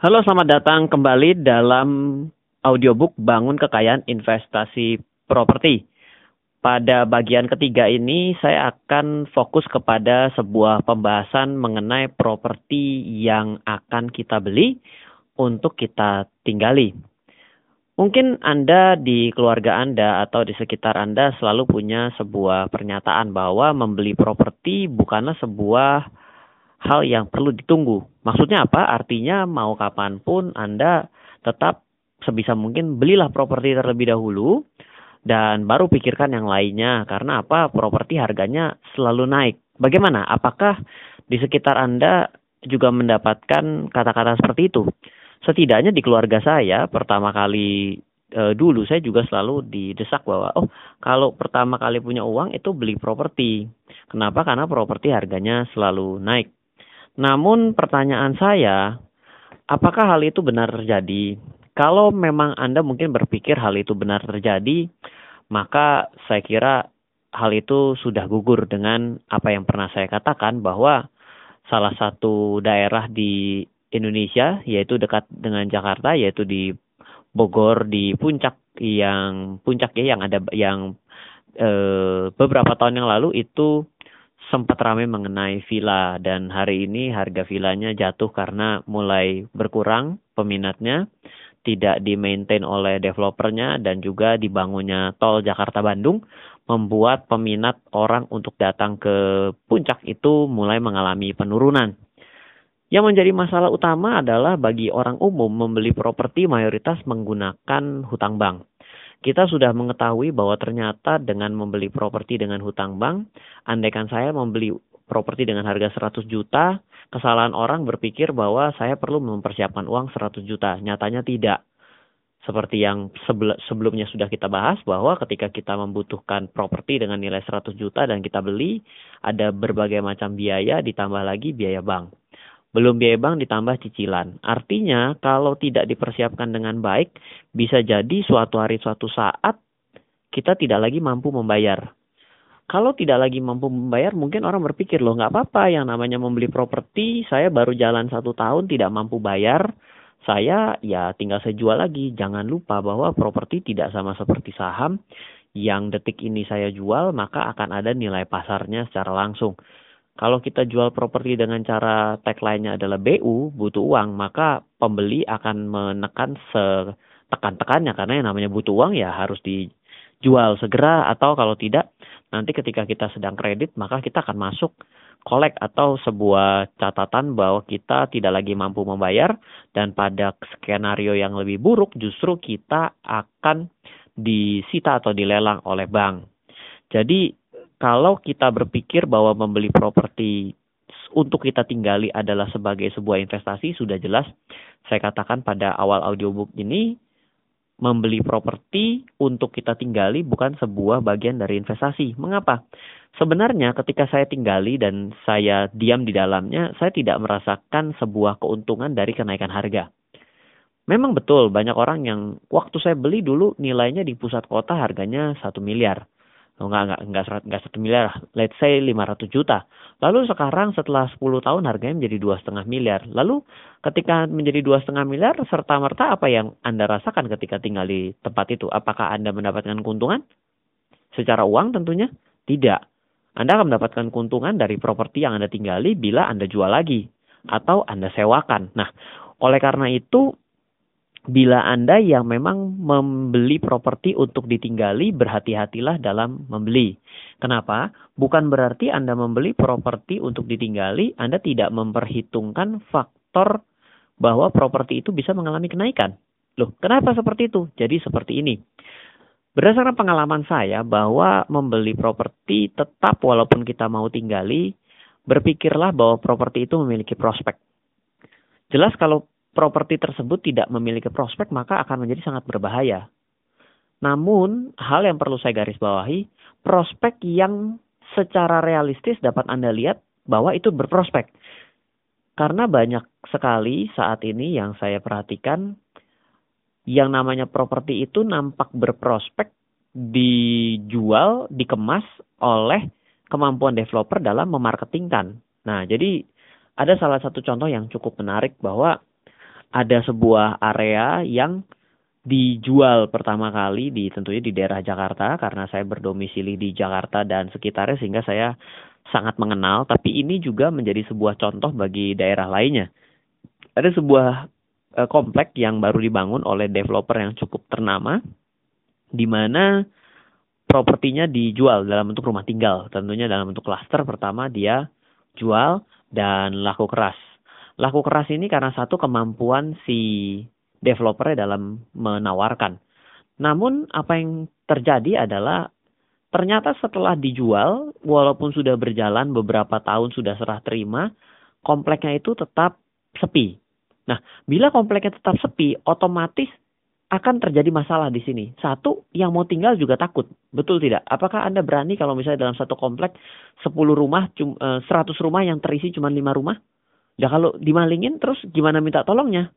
Halo, selamat datang kembali dalam audiobook Bangun Kekayaan Investasi Properti. Pada bagian ketiga ini saya akan fokus kepada sebuah pembahasan mengenai properti yang akan kita beli untuk kita tinggali. Mungkin Anda di keluarga Anda atau di sekitar Anda selalu punya sebuah pernyataan bahwa membeli properti bukanlah sebuah hal yang perlu ditunggu. Maksudnya apa? Artinya mau kapan pun Anda tetap sebisa mungkin belilah properti terlebih dahulu dan baru pikirkan yang lainnya. Karena apa? Properti harganya selalu naik. Bagaimana? Apakah di sekitar Anda juga mendapatkan kata-kata seperti itu? Setidaknya di keluarga saya pertama kali e, dulu saya juga selalu didesak bahwa oh kalau pertama kali punya uang itu beli properti. Kenapa? Karena properti harganya selalu naik. Namun pertanyaan saya, apakah hal itu benar terjadi? Kalau memang Anda mungkin berpikir hal itu benar terjadi, maka saya kira hal itu sudah gugur dengan apa yang pernah saya katakan bahwa salah satu daerah di Indonesia yaitu dekat dengan Jakarta yaitu di Bogor di puncak yang puncak ya yang ada yang e, beberapa tahun yang lalu itu sempat ramai mengenai villa dan hari ini harga villanya jatuh karena mulai berkurang peminatnya, tidak di-maintain oleh developernya dan juga dibangunnya tol Jakarta Bandung membuat peminat orang untuk datang ke puncak itu mulai mengalami penurunan. Yang menjadi masalah utama adalah bagi orang umum membeli properti mayoritas menggunakan hutang bank kita sudah mengetahui bahwa ternyata dengan membeli properti dengan hutang bank, andaikan saya membeli properti dengan harga 100 juta, kesalahan orang berpikir bahwa saya perlu mempersiapkan uang 100 juta. Nyatanya tidak. Seperti yang sebelumnya sudah kita bahas bahwa ketika kita membutuhkan properti dengan nilai 100 juta dan kita beli, ada berbagai macam biaya ditambah lagi biaya bank belum biaya bank ditambah cicilan. Artinya kalau tidak dipersiapkan dengan baik, bisa jadi suatu hari suatu saat kita tidak lagi mampu membayar. Kalau tidak lagi mampu membayar, mungkin orang berpikir loh nggak apa-apa yang namanya membeli properti, saya baru jalan satu tahun tidak mampu bayar, saya ya tinggal saya jual lagi. Jangan lupa bahwa properti tidak sama seperti saham, yang detik ini saya jual maka akan ada nilai pasarnya secara langsung. Kalau kita jual properti dengan cara tagline-nya adalah BU, butuh uang, maka pembeli akan menekan setekan-tekannya karena yang namanya butuh uang ya harus dijual segera atau kalau tidak nanti ketika kita sedang kredit maka kita akan masuk kolek atau sebuah catatan bahwa kita tidak lagi mampu membayar dan pada skenario yang lebih buruk justru kita akan disita atau dilelang oleh bank. Jadi kalau kita berpikir bahwa membeli properti untuk kita tinggali adalah sebagai sebuah investasi, sudah jelas saya katakan pada awal audiobook ini, membeli properti untuk kita tinggali bukan sebuah bagian dari investasi. Mengapa? Sebenarnya ketika saya tinggali dan saya diam di dalamnya, saya tidak merasakan sebuah keuntungan dari kenaikan harga. Memang betul banyak orang yang waktu saya beli dulu nilainya di pusat kota harganya satu miliar Oh, enggak, enggak, enggak, enggak satu miliar, let's say 500 juta. Lalu sekarang setelah 10 tahun harganya menjadi dua setengah miliar. Lalu ketika menjadi dua setengah miliar, serta merta apa yang Anda rasakan ketika tinggal di tempat itu? Apakah Anda mendapatkan keuntungan? Secara uang tentunya tidak. Anda akan mendapatkan keuntungan dari properti yang Anda tinggali bila Anda jual lagi atau Anda sewakan. Nah, oleh karena itu bila Anda yang memang membeli properti untuk ditinggali, berhati-hatilah dalam membeli. Kenapa? Bukan berarti Anda membeli properti untuk ditinggali, Anda tidak memperhitungkan faktor bahwa properti itu bisa mengalami kenaikan. Loh, kenapa seperti itu? Jadi seperti ini. Berdasarkan pengalaman saya bahwa membeli properti tetap walaupun kita mau tinggali, berpikirlah bahwa properti itu memiliki prospek. Jelas kalau properti tersebut tidak memiliki prospek maka akan menjadi sangat berbahaya. Namun, hal yang perlu saya garis bawahi, prospek yang secara realistis dapat Anda lihat bahwa itu berprospek. Karena banyak sekali saat ini yang saya perhatikan, yang namanya properti itu nampak berprospek dijual, dikemas oleh kemampuan developer dalam memarketingkan. Nah, jadi ada salah satu contoh yang cukup menarik bahwa ada sebuah area yang dijual pertama kali di tentunya di daerah Jakarta karena saya berdomisili di Jakarta dan sekitarnya sehingga saya sangat mengenal tapi ini juga menjadi sebuah contoh bagi daerah lainnya. Ada sebuah uh, komplek yang baru dibangun oleh developer yang cukup ternama di mana propertinya dijual dalam bentuk rumah tinggal. Tentunya dalam bentuk klaster pertama dia jual dan laku keras. Laku keras ini karena satu kemampuan si developernya dalam menawarkan. Namun apa yang terjadi adalah ternyata setelah dijual, walaupun sudah berjalan beberapa tahun sudah serah terima, kompleknya itu tetap sepi. Nah, bila kompleknya tetap sepi, otomatis akan terjadi masalah di sini. Satu, yang mau tinggal juga takut. Betul tidak? Apakah Anda berani kalau misalnya dalam satu komplek 10 rumah, 100 eh, rumah yang terisi cuma 5 rumah? Ya kalau dimalingin terus gimana minta tolongnya?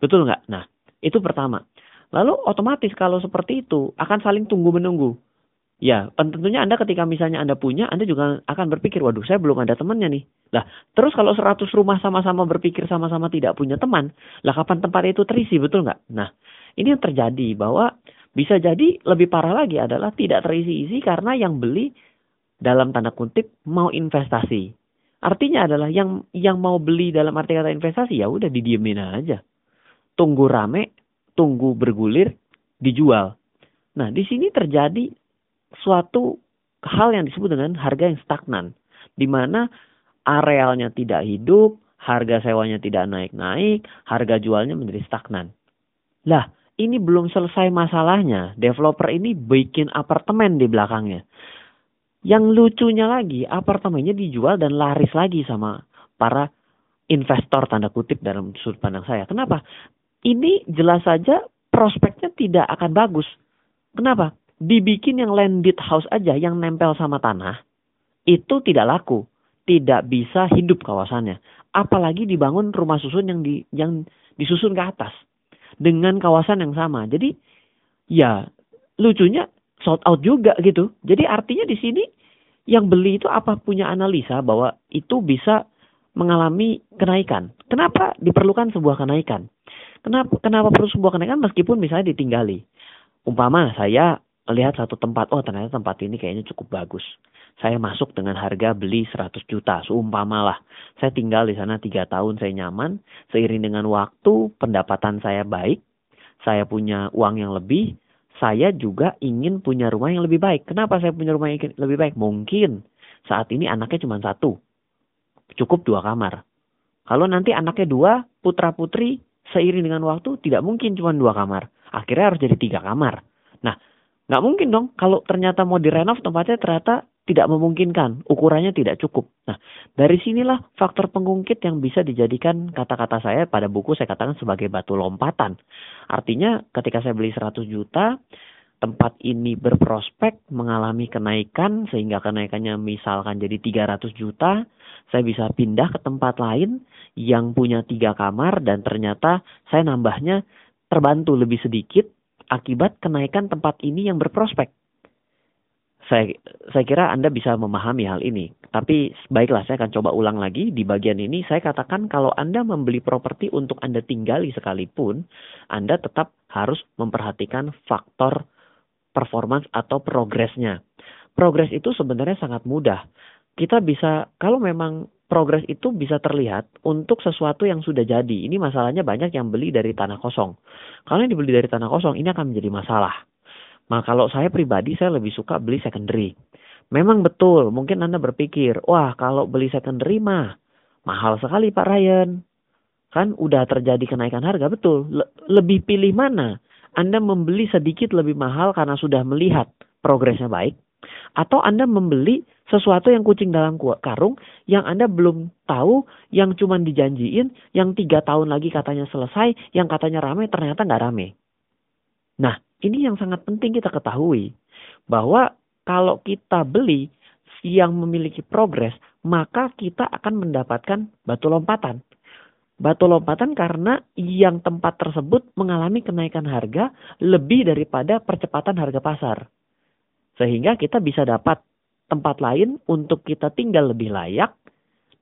Betul nggak? Nah, itu pertama. Lalu otomatis kalau seperti itu akan saling tunggu menunggu. Ya, tentunya Anda ketika misalnya Anda punya, Anda juga akan berpikir, waduh saya belum ada temannya nih. Lah, terus kalau 100 rumah sama-sama berpikir sama-sama tidak punya teman, lah kapan tempat itu terisi, betul nggak? Nah, ini yang terjadi bahwa bisa jadi lebih parah lagi adalah tidak terisi-isi karena yang beli dalam tanda kutip mau investasi. Artinya adalah yang yang mau beli dalam arti kata investasi ya udah didiemin aja tunggu rame, tunggu bergulir, dijual. Nah, di sini terjadi suatu hal yang disebut dengan harga yang stagnan, di mana arealnya tidak hidup, harga sewanya tidak naik-naik, harga jualnya menjadi stagnan. Lah, ini belum selesai masalahnya. Developer ini bikin apartemen di belakangnya. Yang lucunya lagi, apartemennya dijual dan laris lagi sama para investor tanda kutip dalam sudut pandang saya. Kenapa? ini jelas saja prospeknya tidak akan bagus. Kenapa? Dibikin yang landed house aja yang nempel sama tanah itu tidak laku, tidak bisa hidup kawasannya. Apalagi dibangun rumah susun yang di yang disusun ke atas dengan kawasan yang sama. Jadi ya lucunya sold out juga gitu. Jadi artinya di sini yang beli itu apa punya analisa bahwa itu bisa mengalami kenaikan. Kenapa diperlukan sebuah kenaikan? Kenapa kenapa perlu sebuah kenaikan meskipun misalnya ditinggali? Umpama saya melihat satu tempat, oh ternyata tempat ini kayaknya cukup bagus. Saya masuk dengan harga beli 100 juta, seumpamalah. Saya tinggal di sana tiga tahun, saya nyaman. Seiring dengan waktu, pendapatan saya baik. Saya punya uang yang lebih. Saya juga ingin punya rumah yang lebih baik. Kenapa saya punya rumah yang lebih baik? Mungkin saat ini anaknya cuma satu. Cukup dua kamar. Kalau nanti anaknya dua, putra-putri seiring dengan waktu tidak mungkin cuma dua kamar. Akhirnya harus jadi tiga kamar. Nah, nggak mungkin dong kalau ternyata mau direnov tempatnya ternyata tidak memungkinkan, ukurannya tidak cukup. Nah, dari sinilah faktor pengungkit yang bisa dijadikan kata-kata saya pada buku saya katakan sebagai batu lompatan. Artinya ketika saya beli 100 juta, tempat ini berprospek mengalami kenaikan sehingga kenaikannya misalkan jadi 300 juta, saya bisa pindah ke tempat lain yang punya tiga kamar dan ternyata saya nambahnya terbantu lebih sedikit akibat kenaikan tempat ini yang berprospek. Saya, saya kira Anda bisa memahami hal ini. Tapi baiklah saya akan coba ulang lagi di bagian ini. Saya katakan kalau Anda membeli properti untuk Anda tinggali sekalipun, Anda tetap harus memperhatikan faktor performance atau progresnya. Progres itu sebenarnya sangat mudah. Kita bisa, kalau memang progres itu bisa terlihat untuk sesuatu yang sudah jadi. Ini masalahnya banyak yang beli dari tanah kosong. Kalau yang dibeli dari tanah kosong, ini akan menjadi masalah. Nah, kalau saya pribadi, saya lebih suka beli secondary. Memang betul, mungkin Anda berpikir, wah kalau beli secondary mah mahal sekali Pak Ryan. Kan udah terjadi kenaikan harga, betul. Le lebih pilih mana? Anda membeli sedikit lebih mahal karena sudah melihat progresnya baik, atau Anda membeli sesuatu yang kucing dalam karung yang Anda belum tahu, yang cuma dijanjiin, yang tiga tahun lagi katanya selesai, yang katanya rame ternyata nggak rame. Nah, ini yang sangat penting kita ketahui bahwa kalau kita beli yang memiliki progres, maka kita akan mendapatkan batu lompatan batu lompatan karena yang tempat tersebut mengalami kenaikan harga lebih daripada percepatan harga pasar. Sehingga kita bisa dapat tempat lain untuk kita tinggal lebih layak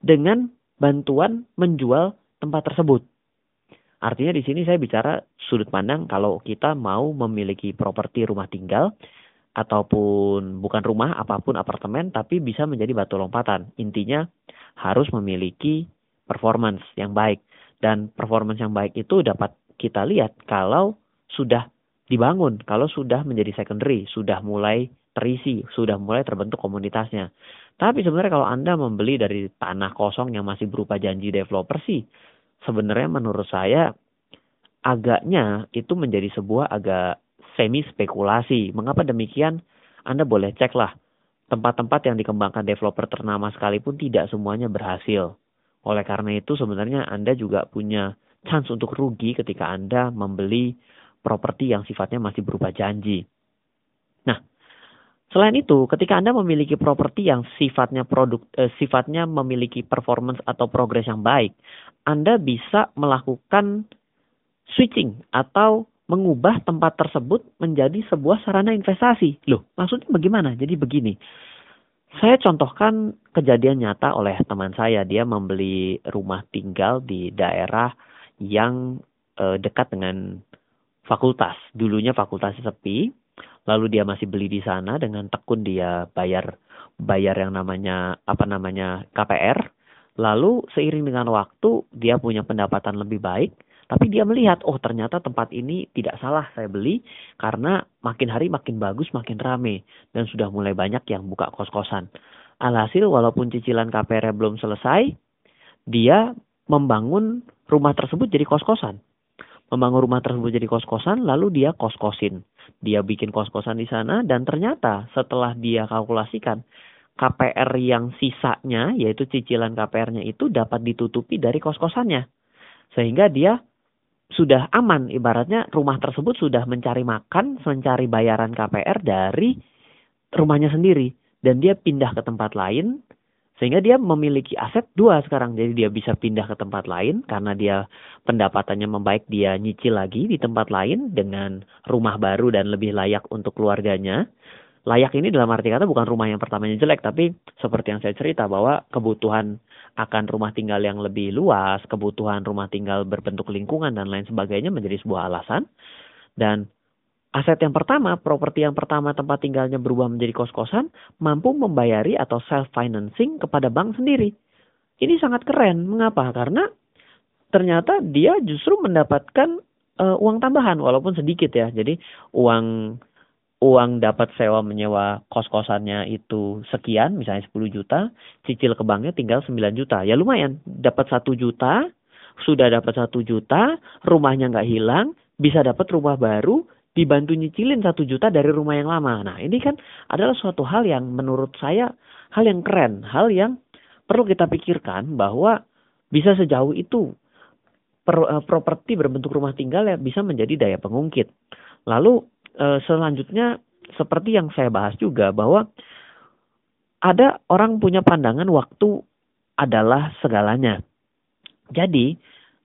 dengan bantuan menjual tempat tersebut. Artinya di sini saya bicara sudut pandang kalau kita mau memiliki properti rumah tinggal ataupun bukan rumah apa pun apartemen tapi bisa menjadi batu lompatan. Intinya harus memiliki performance yang baik dan performance yang baik itu dapat kita lihat kalau sudah dibangun, kalau sudah menjadi secondary, sudah mulai terisi, sudah mulai terbentuk komunitasnya. Tapi sebenarnya kalau Anda membeli dari tanah kosong yang masih berupa janji developer sih, sebenarnya menurut saya agaknya itu menjadi sebuah agak semi spekulasi. Mengapa demikian? Anda boleh cek lah tempat-tempat yang dikembangkan developer ternama sekalipun tidak semuanya berhasil. Oleh karena itu sebenarnya Anda juga punya chance untuk rugi ketika Anda membeli properti yang sifatnya masih berupa janji. Nah, selain itu, ketika Anda memiliki properti yang sifatnya produk eh, sifatnya memiliki performance atau progres yang baik, anda bisa melakukan switching atau mengubah tempat tersebut menjadi sebuah sarana investasi. Loh, maksudnya bagaimana? Jadi begini. Saya contohkan kejadian nyata oleh teman saya. Dia membeli rumah tinggal di daerah yang e, dekat dengan fakultas. Dulunya fakultas sepi, lalu dia masih beli di sana dengan tekun dia bayar bayar yang namanya apa namanya KPR Lalu seiring dengan waktu dia punya pendapatan lebih baik, tapi dia melihat oh ternyata tempat ini tidak salah saya beli karena makin hari makin bagus, makin rame dan sudah mulai banyak yang buka kos-kosan. Alhasil walaupun cicilan KPR belum selesai, dia membangun rumah tersebut jadi kos-kosan. Membangun rumah tersebut jadi kos-kosan, lalu dia kos-kosin. Dia bikin kos-kosan di sana dan ternyata setelah dia kalkulasikan, KPR yang sisanya, yaitu cicilan KPR-nya itu dapat ditutupi dari kos-kosannya. Sehingga dia sudah aman, ibaratnya rumah tersebut sudah mencari makan, mencari bayaran KPR dari rumahnya sendiri. Dan dia pindah ke tempat lain, sehingga dia memiliki aset dua sekarang. Jadi dia bisa pindah ke tempat lain karena dia pendapatannya membaik, dia nyicil lagi di tempat lain dengan rumah baru dan lebih layak untuk keluarganya layak ini dalam arti kata bukan rumah yang pertamanya jelek, tapi seperti yang saya cerita bahwa kebutuhan akan rumah tinggal yang lebih luas, kebutuhan rumah tinggal berbentuk lingkungan dan lain sebagainya menjadi sebuah alasan. Dan aset yang pertama, properti yang pertama tempat tinggalnya berubah menjadi kos-kosan, mampu membayari atau self-financing kepada bank sendiri. Ini sangat keren. Mengapa? Karena ternyata dia justru mendapatkan uh, uang tambahan walaupun sedikit ya. Jadi uang uang dapat sewa menyewa kos-kosannya itu sekian, misalnya 10 juta, cicil ke banknya tinggal 9 juta. Ya lumayan, dapat 1 juta, sudah dapat 1 juta, rumahnya nggak hilang, bisa dapat rumah baru, dibantu nyicilin 1 juta dari rumah yang lama. Nah ini kan adalah suatu hal yang menurut saya hal yang keren, hal yang perlu kita pikirkan bahwa bisa sejauh itu eh, properti berbentuk rumah tinggal ya bisa menjadi daya pengungkit. Lalu e, selanjutnya seperti yang saya bahas juga bahwa ada orang punya pandangan waktu adalah segalanya. Jadi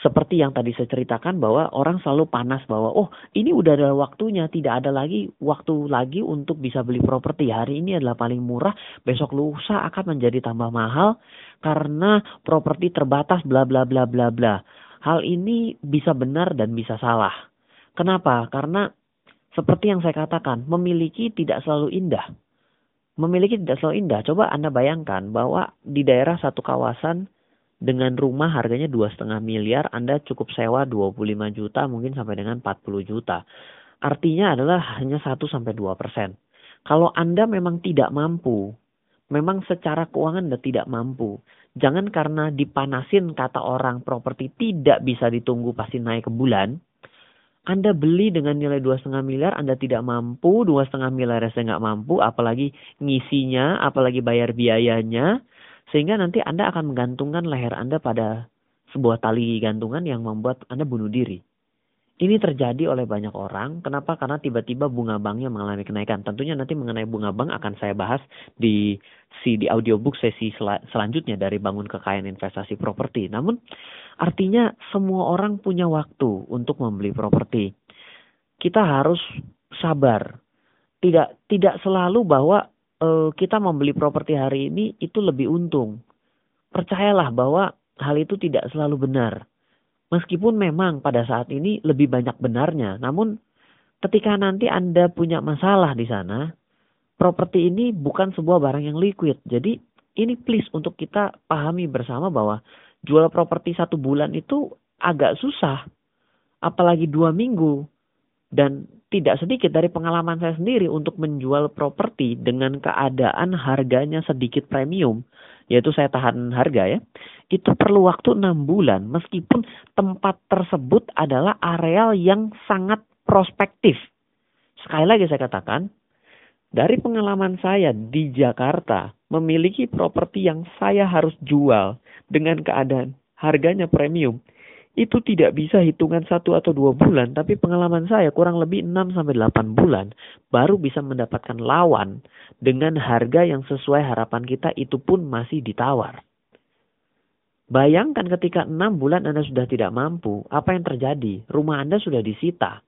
seperti yang tadi saya ceritakan bahwa orang selalu panas bahwa oh ini udah ada waktunya tidak ada lagi waktu lagi untuk bisa beli properti hari ini adalah paling murah besok lusa akan menjadi tambah mahal karena properti terbatas bla bla bla bla bla hal ini bisa benar dan bisa salah kenapa karena seperti yang saya katakan, memiliki tidak selalu indah. Memiliki tidak selalu indah. Coba Anda bayangkan bahwa di daerah satu kawasan dengan rumah harganya dua setengah miliar, Anda cukup sewa 25 juta, mungkin sampai dengan 40 juta. Artinya adalah hanya 1 sampai 2 persen. Kalau Anda memang tidak mampu, memang secara keuangan Anda tidak mampu, jangan karena dipanasin kata orang properti tidak bisa ditunggu pasti naik ke bulan, anda beli dengan nilai dua setengah miliar, Anda tidak mampu, dua setengah miliar saya nggak mampu, apalagi ngisinya, apalagi bayar biayanya, sehingga nanti Anda akan menggantungkan leher Anda pada sebuah tali gantungan yang membuat Anda bunuh diri. Ini terjadi oleh banyak orang. Kenapa? Karena tiba-tiba bunga banknya mengalami kenaikan. Tentunya nanti mengenai bunga bank akan saya bahas di si di audiobook sesi sel selanjutnya dari bangun kekayaan investasi properti. Namun artinya semua orang punya waktu untuk membeli properti. Kita harus sabar. Tidak tidak selalu bahwa uh, kita membeli properti hari ini itu lebih untung. Percayalah bahwa hal itu tidak selalu benar Meskipun memang pada saat ini lebih banyak benarnya, namun ketika nanti Anda punya masalah di sana, properti ini bukan sebuah barang yang liquid. Jadi ini please untuk kita pahami bersama bahwa jual properti satu bulan itu agak susah. Apalagi dua minggu. Dan tidak sedikit dari pengalaman saya sendiri untuk menjual properti dengan keadaan harganya sedikit premium. Yaitu saya tahan harga ya itu perlu waktu enam bulan meskipun tempat tersebut adalah areal yang sangat prospektif. Sekali lagi saya katakan, dari pengalaman saya di Jakarta memiliki properti yang saya harus jual dengan keadaan harganya premium. Itu tidak bisa hitungan satu atau dua bulan, tapi pengalaman saya kurang lebih 6 sampai 8 bulan baru bisa mendapatkan lawan dengan harga yang sesuai harapan kita itu pun masih ditawar. Bayangkan ketika enam bulan Anda sudah tidak mampu, apa yang terjadi? Rumah Anda sudah disita.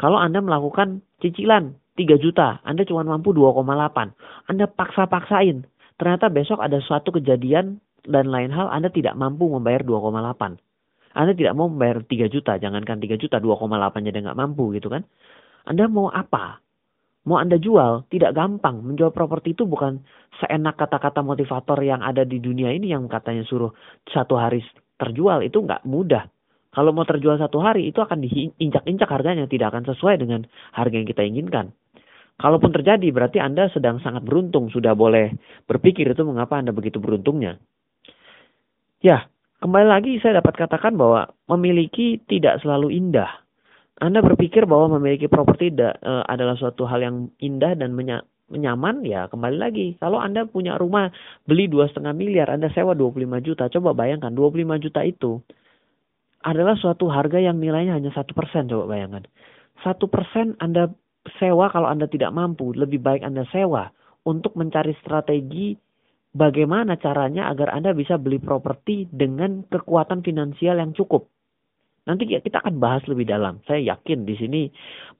Kalau Anda melakukan cicilan 3 juta, Anda cuma mampu 2,8. Anda paksa-paksain. Ternyata besok ada suatu kejadian dan lain hal Anda tidak mampu membayar 2,8. Anda tidak mau membayar 3 juta, jangankan 3 juta, 2,8 jadi nggak mampu gitu kan. Anda mau apa? Mau Anda jual, tidak gampang. Menjual properti itu bukan seenak kata-kata motivator yang ada di dunia ini yang katanya suruh satu hari terjual. Itu nggak mudah. Kalau mau terjual satu hari, itu akan diinjak-injak harganya. Tidak akan sesuai dengan harga yang kita inginkan. Kalaupun terjadi, berarti Anda sedang sangat beruntung. Sudah boleh berpikir itu mengapa Anda begitu beruntungnya. Ya, kembali lagi saya dapat katakan bahwa memiliki tidak selalu indah anda berpikir bahwa memiliki properti uh, adalah suatu hal yang indah dan menya, menyaman, ya kembali lagi. Kalau Anda punya rumah beli dua setengah miliar, Anda sewa 25 juta. Coba bayangkan 25 juta itu adalah suatu harga yang nilainya hanya satu persen. Coba bayangkan. Satu persen Anda sewa kalau Anda tidak mampu. Lebih baik Anda sewa untuk mencari strategi bagaimana caranya agar Anda bisa beli properti dengan kekuatan finansial yang cukup. Nanti kita akan bahas lebih dalam. Saya yakin di sini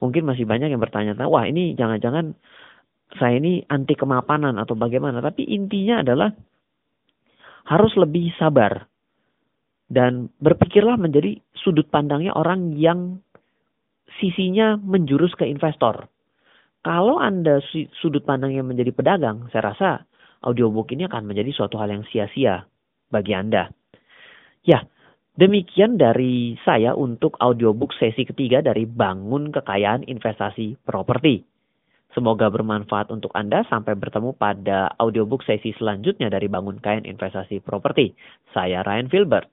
mungkin masih banyak yang bertanya, wah ini jangan-jangan saya ini anti kemapanan atau bagaimana. Tapi intinya adalah harus lebih sabar. Dan berpikirlah menjadi sudut pandangnya orang yang sisinya menjurus ke investor. Kalau Anda sudut pandangnya menjadi pedagang, saya rasa audiobook ini akan menjadi suatu hal yang sia-sia bagi Anda. Ya, Demikian dari saya untuk audiobook sesi ketiga dari Bangun Kekayaan Investasi Properti. Semoga bermanfaat untuk Anda. Sampai bertemu pada audiobook sesi selanjutnya dari Bangun Kekayaan Investasi Properti. Saya Ryan Filbert.